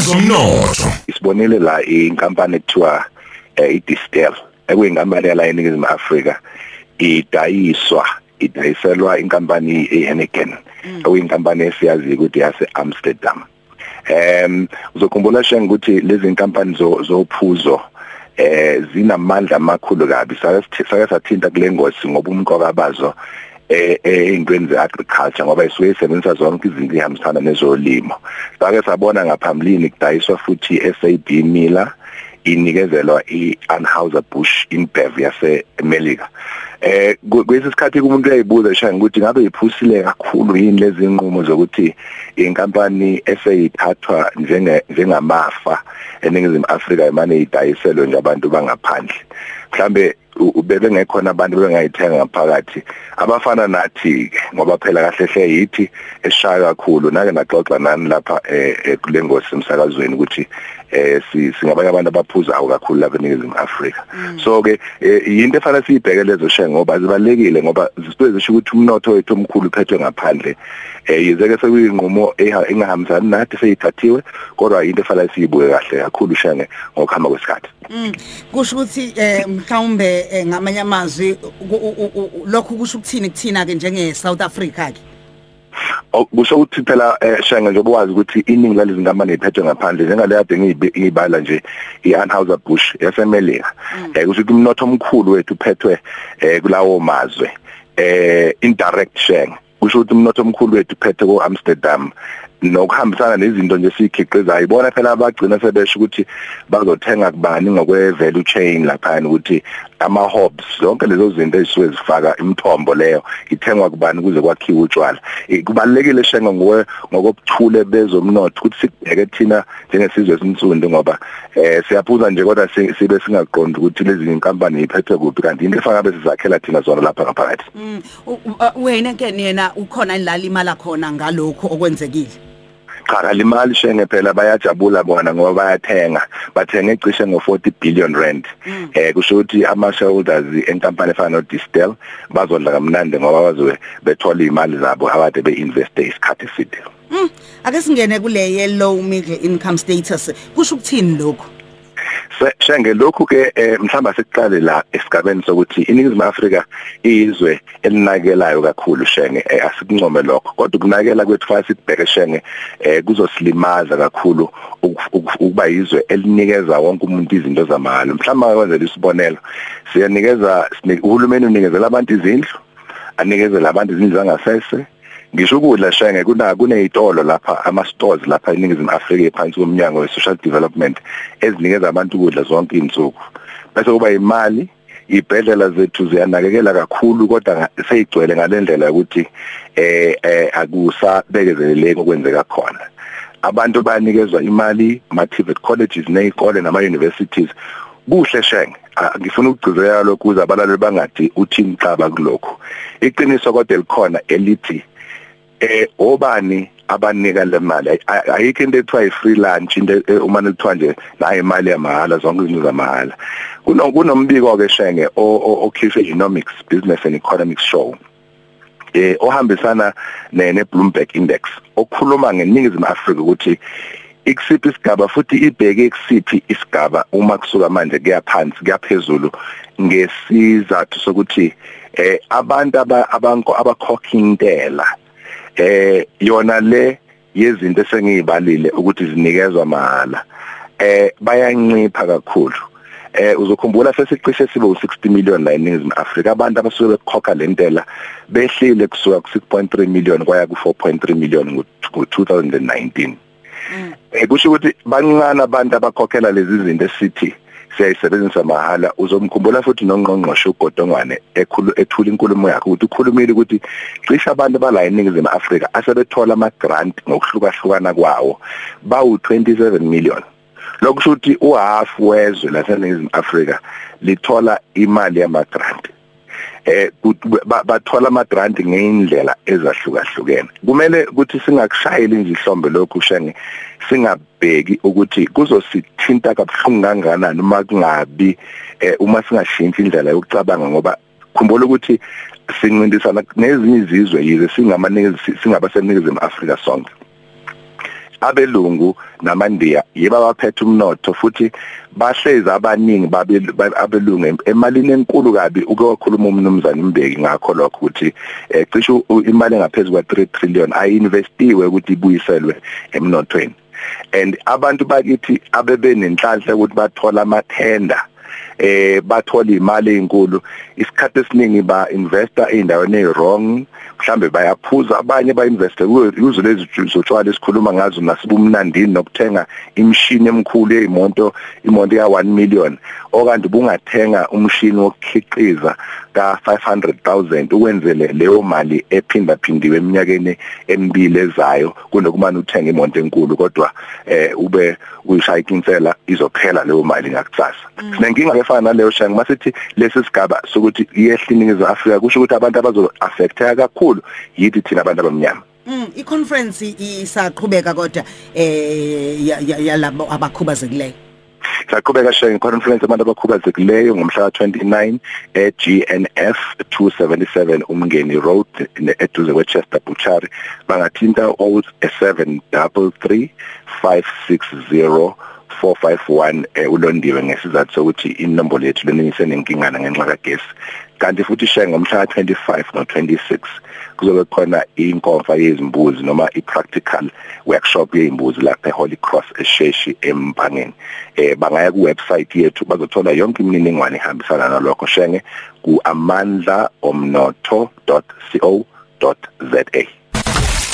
kwezomnotho. Isibonile la inkampani ekuthiwa eh, iDistel ekuyinkampani yala eNingizimu Afrika idayiswa idayiselwa inkampani eHeineken okuyinkampani esiyazi ukuthi yase Amsterdam em uzokhumbula shenga ukuthi lezi inkampani zophuzo eh zinamandla amakhulu kabi. Sake sathinta kule ngosi ngoba umqoka bazo eh ey'ntweni ze-agriculture ngoba isuke isebenzisa zonke izinto ihambisana nezolimo. Sake sabona ngaphambilini kudayiswa futhi SAB Miller inikezelwa i-Anheuser Busch InBev yase-America eh kwesikhathi umuntu uyayibuza shanga ukuthi ngabe iphusile kakhulu yini lezi nqumo zokuthi inkampani eseyithathwa njenge njengamafa eningizimu Afrika imane idayiselwe nje abantu bangaphandle. Mhlambe bebengekhona abantu bengayithenga ngaphakathi. Abafana nathi ngoba phela kahle hle yithi esishaya kakhulu nake naxoxa nani lapha eh kulengosi emsakazweni ukuthi eh singabanye abantu abaphuza awu kakhulu lapha eNingizimu Afrika. So ke yinto efanele siyibheke lezo she ngoba zibalekile ngoba zisuke zisho ukuthi umnotho wethu omkhulu uphethwe ngaphandle. Eh yizeke sekuyinqumo engahambisani nathi seyithathiwe kodwa into efanele siyibuke kahle kakhulu shenge ngokuhamba kwesikhathi. Kusho ukuthi eh mhlawumbe ngamanye amazwi lokho kusho ukuthini kuthina ke njenge South Africa ke kusho ukuthi phela shenge njengoba wazi ukuthi iningi lalezi nkampani iphethwe ngaphandle njengale yade ngiyibala nje iAnheuser Busch yasemelika eh kusho ukuthi umnotho omkhulu wethu uphethwe kulawo mazwe. Eh indirect share kusho ukuthi umnotho omkhulu wethu uphethe ko Amsterdam nokuhambisana nezinto nje sikhiqizayo ibona phela abagcina sebesho ukuthi bazothenga kubani ngokwe value chain lapha ukuthi ama hobs zonke lezo zinto ezisuke zifaka imithombo leyo ithengwa kubani kuze kwakhiwe utshwala. Kubalekile shenga ngowe ngokobuchule bezomnotho ukuthi sibheke thina njengesizwe esinsundu ngoba eh siyaphuza nje kodwa sibe singaqondi ukuthi lezi inkampani iphethwe kuphi kanti into efaka bese sizakhela thina zona lapha ngaphakathi. Wena ke yena ukhona ilala imali khona ngalokho okwenzekile. Cha kalimali shenge phela bayajabula bona ngoba bayathenga. Bathenga ecishe ngo40 billion rand. Eh kusho ukuthi ama shareholders enkampani efana no Distel bazodla kamnandi ngoba bazobe bethola imali zabo abade beinvest isikhathi eside. Ake singene kule ye low middle income status. Kusho ukuthini lokho shenge lokhu ke mhlamba sekuqale la esigabeni sokuthi iningizimu Afrika izwe elinakelayo kakhulu shenge asikuncome lokho. Kodwa ukunakela kwethu fase sibheke shenge kuzosilimaza kakhulu ukuba izwe elinikeza wonke umuntu izinto zamahhala. Mhlamba kwenzela isibonelo siyanikeza uhulumeni unikezela abantu izindlu anikezela abantu izindlu zangasese ngisho ukudla shenge kuna kunezitolo lapha ama stores lapha eningizimu Afrika ephansi komnyango we social development ezinikeza abantu ukudla zonke izinsuku bese kuba imali ibhedlela zethu ziyanakekela kakhulu kodwa seyigcwele ngalendlela ukuthi eh eh akusabekezeleleki okwenzeka khona. Abantu bayanikezwa imali ma TVET colleges nezikole nama universities kuhle shenge. Ngifuna ukugcizelela lokhu ukuze abalali bangathi uthini xaba kulokho iqiniso kodwa elikhona elithi eh obani abanika le mali? Ayikho into ethiwa i-free lunch into uma nithiwa nje nayo imali yamahala zonke izinto zamahala kunombiko ke shenge okhishwe economics business and economics show eh ohambisana ne Bloomberg index okhuluma ngeningizimu Afrika ukuthi ikusiphi isigaba futhi ibheke kusiphi isigaba uma kusuka manje kuyaphansi kuyaphezulu ngesizathu sokuthi eh abantu abanko abakhokha intela eh yona le yezinto esengiyibalile ukuthi zinikezwa mahala. Eh bayancipha kakhulu. Eh uzokhumbula sesicishe sibe u60 million la eNingizimu Afrika. Abantu abasuke bekhokha lentela behlile kusuka ku6.3 million kwaya ku4.3 million ngo2019 eh kusho ukuthi bancane abantu abakhokhela lezi zinto esithi siyayisebenzisa mahala. Uzomkhumbula futhi nongqongqoshe ugodongwane ekhulu ethula inkulumo yakhe ukuthi ukhulumile ukuthi cishe abantu bala eningizimu Afrika asebethola ama grant ngokuhlukahlukana kwawo bawu 27 million. Lokusho ukuthi uhalf wezwe laseningizimu Afrika lithola imali yama grant eh bathola ama grant ngeindlela ezahlukahlukene. Kumele ukuthi singakushayeli nje ihlombe lokhu shenge singabheki ukuthi kuzosithinta kabuhlungu kangakanani uma kungabi uma singashintshi indlela yokucabanga ngoba khumbula ukuthi sincintisana nezinye izizwe yize singamanikezi singabaseningizimu Afrika sonke. Abelungu namandiya yiba baphethe umnotho futhi bahlezi abaningi babelungu emalini enkulu kabi uke wakhuluma umnumzane Mbeki ngakho lokho ukuthi eh, cishe imali engaphezulu kwa 3 trillion ayinvestiwe ukuthi ibuyiselwe emnothweni. And abantu bakithi abebe nenhlanhla ukuthi bathola amathenda. Eh bathola imali ezinkulu isikhathi esiningi ba investor eindaweni ezwrong mhlambe bayaphuza abanye ba investe kuzo lezi zotshwala esikhuluma ngazo nasibumnandini nokuthenga imishini emkhulu yeimoto imoto ya 1 million. Okanti bungathenga umshini wokukhiqiza ka 500,000 ukwenzele leyo mali ephinda phindiwe eminyakeni emibili ezayo kunokumane uthenga imoto enkulu. Kodwa eh ube uyishaya ikinsela izophela leyo mali ngakusasa. Mm. sinenkinga efana naleyo shangu masithi lesi sigaba sokuthi iyehlini zeAfrika kusho ukuthi abantu abazo affecteka kakhulu yithi thina abantu abamnyama. Mm i-conference isaqhubeka kodwa eh yalabo abakhubazekileyo. Saqhubeka share conference abantu abakhubazekileyo ngomhla ka29 eGNF 277 Umngeni Road eduze kweChester Butchery. Bangathinta 0733 560 451 eh, ulondiwe ngesizathu sokuthi inombolo yethu lenise nenkingana ngenxa kagesi. Kanti futhi share ngomhla ka25 no26 kuzobe khona inkonfa yezimbuzi noma ipractical workshop yezimbuzi lapha eHoly Cross eSheshi empangeni eh bangaya ku website yethu bazothola yonke imininingwane ihambisana nalokho. Shenge ku amandlaomnotho.co.za